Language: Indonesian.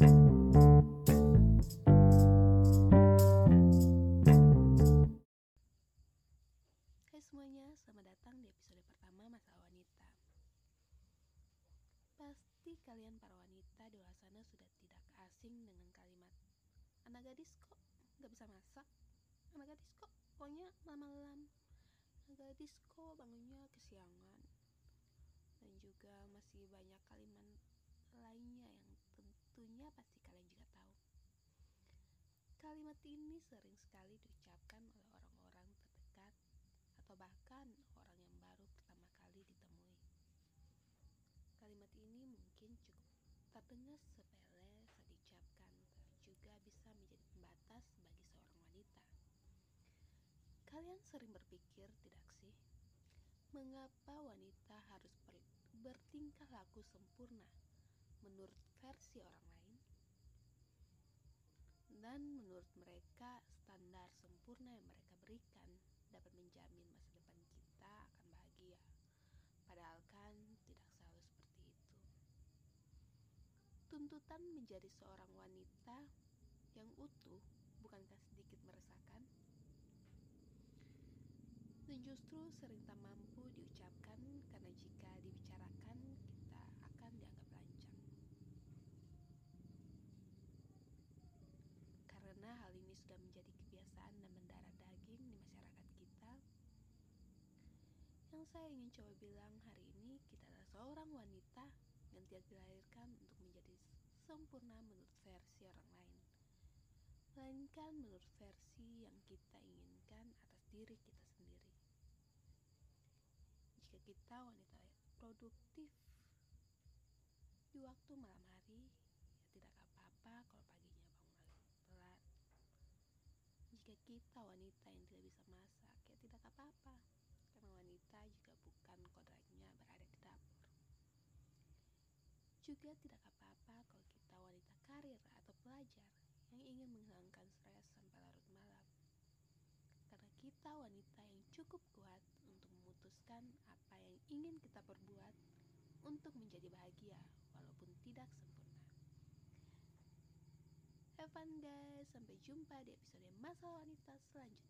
Hai semuanya, selamat datang di episode pertama Masalah Wanita. Pasti kalian para wanita di luar sana sudah tidak asing dengan kalimat Anak gadis kok gak bisa masak? Anak gadis kok pokoknya malam-malam? Anak gadis kok bangunnya kesiangan? Dan juga masih banyak kalimat lainnya yang tentunya pasti kalian juga tahu. Kalimat ini sering sekali diucapkan oleh orang-orang terdekat atau bahkan orang yang baru pertama kali ditemui. Kalimat ini mungkin cukup terdengar sepele saat diucapkan, tapi juga bisa menjadi pembatas bagi seorang wanita. Kalian sering berpikir tidak sih, mengapa wanita harus bertingkah laku sempurna menurut versi orang lain? Dan menurut mereka, standar sempurna yang mereka berikan dapat menjamin masa depan kita akan bahagia. Padahal kan tidak selalu seperti itu. Tuntutan menjadi seorang wanita yang utuh bukankah sedikit meresahkan? Dan justru sering tak mampu diucapkan karena jika dibicarakan kita akan dianggap lancang. Karena hal ini sudah menjadi kebiasaan dan mendarah daging di masyarakat kita, yang saya ingin coba bilang hari ini kita adalah seorang wanita yang tidak dilahirkan untuk menjadi sempurna menurut versi orang lain, melainkan menurut versi yang kita inginkan atas diri kita sendiri. Jika kita wanita produktif di waktu malam hari, ya tidak apa-apa kalau paginya bangun telat. Jika kita wanita yang tidak bisa masak, ya tidak apa-apa, karena wanita juga bukan kodratnya berada di dapur. Juga tidak apa-apa kalau kita wanita karir atau pelajar yang ingin menghilangkan stres sampai larut malam. Karena kita wanita yang cukup kuat untuk memutuskan apa yang ingin kita perbuat untuk menjadi bahagia walaupun tidak sempurna. Guys, sampai jumpa di episode Masalah Wanita selanjutnya.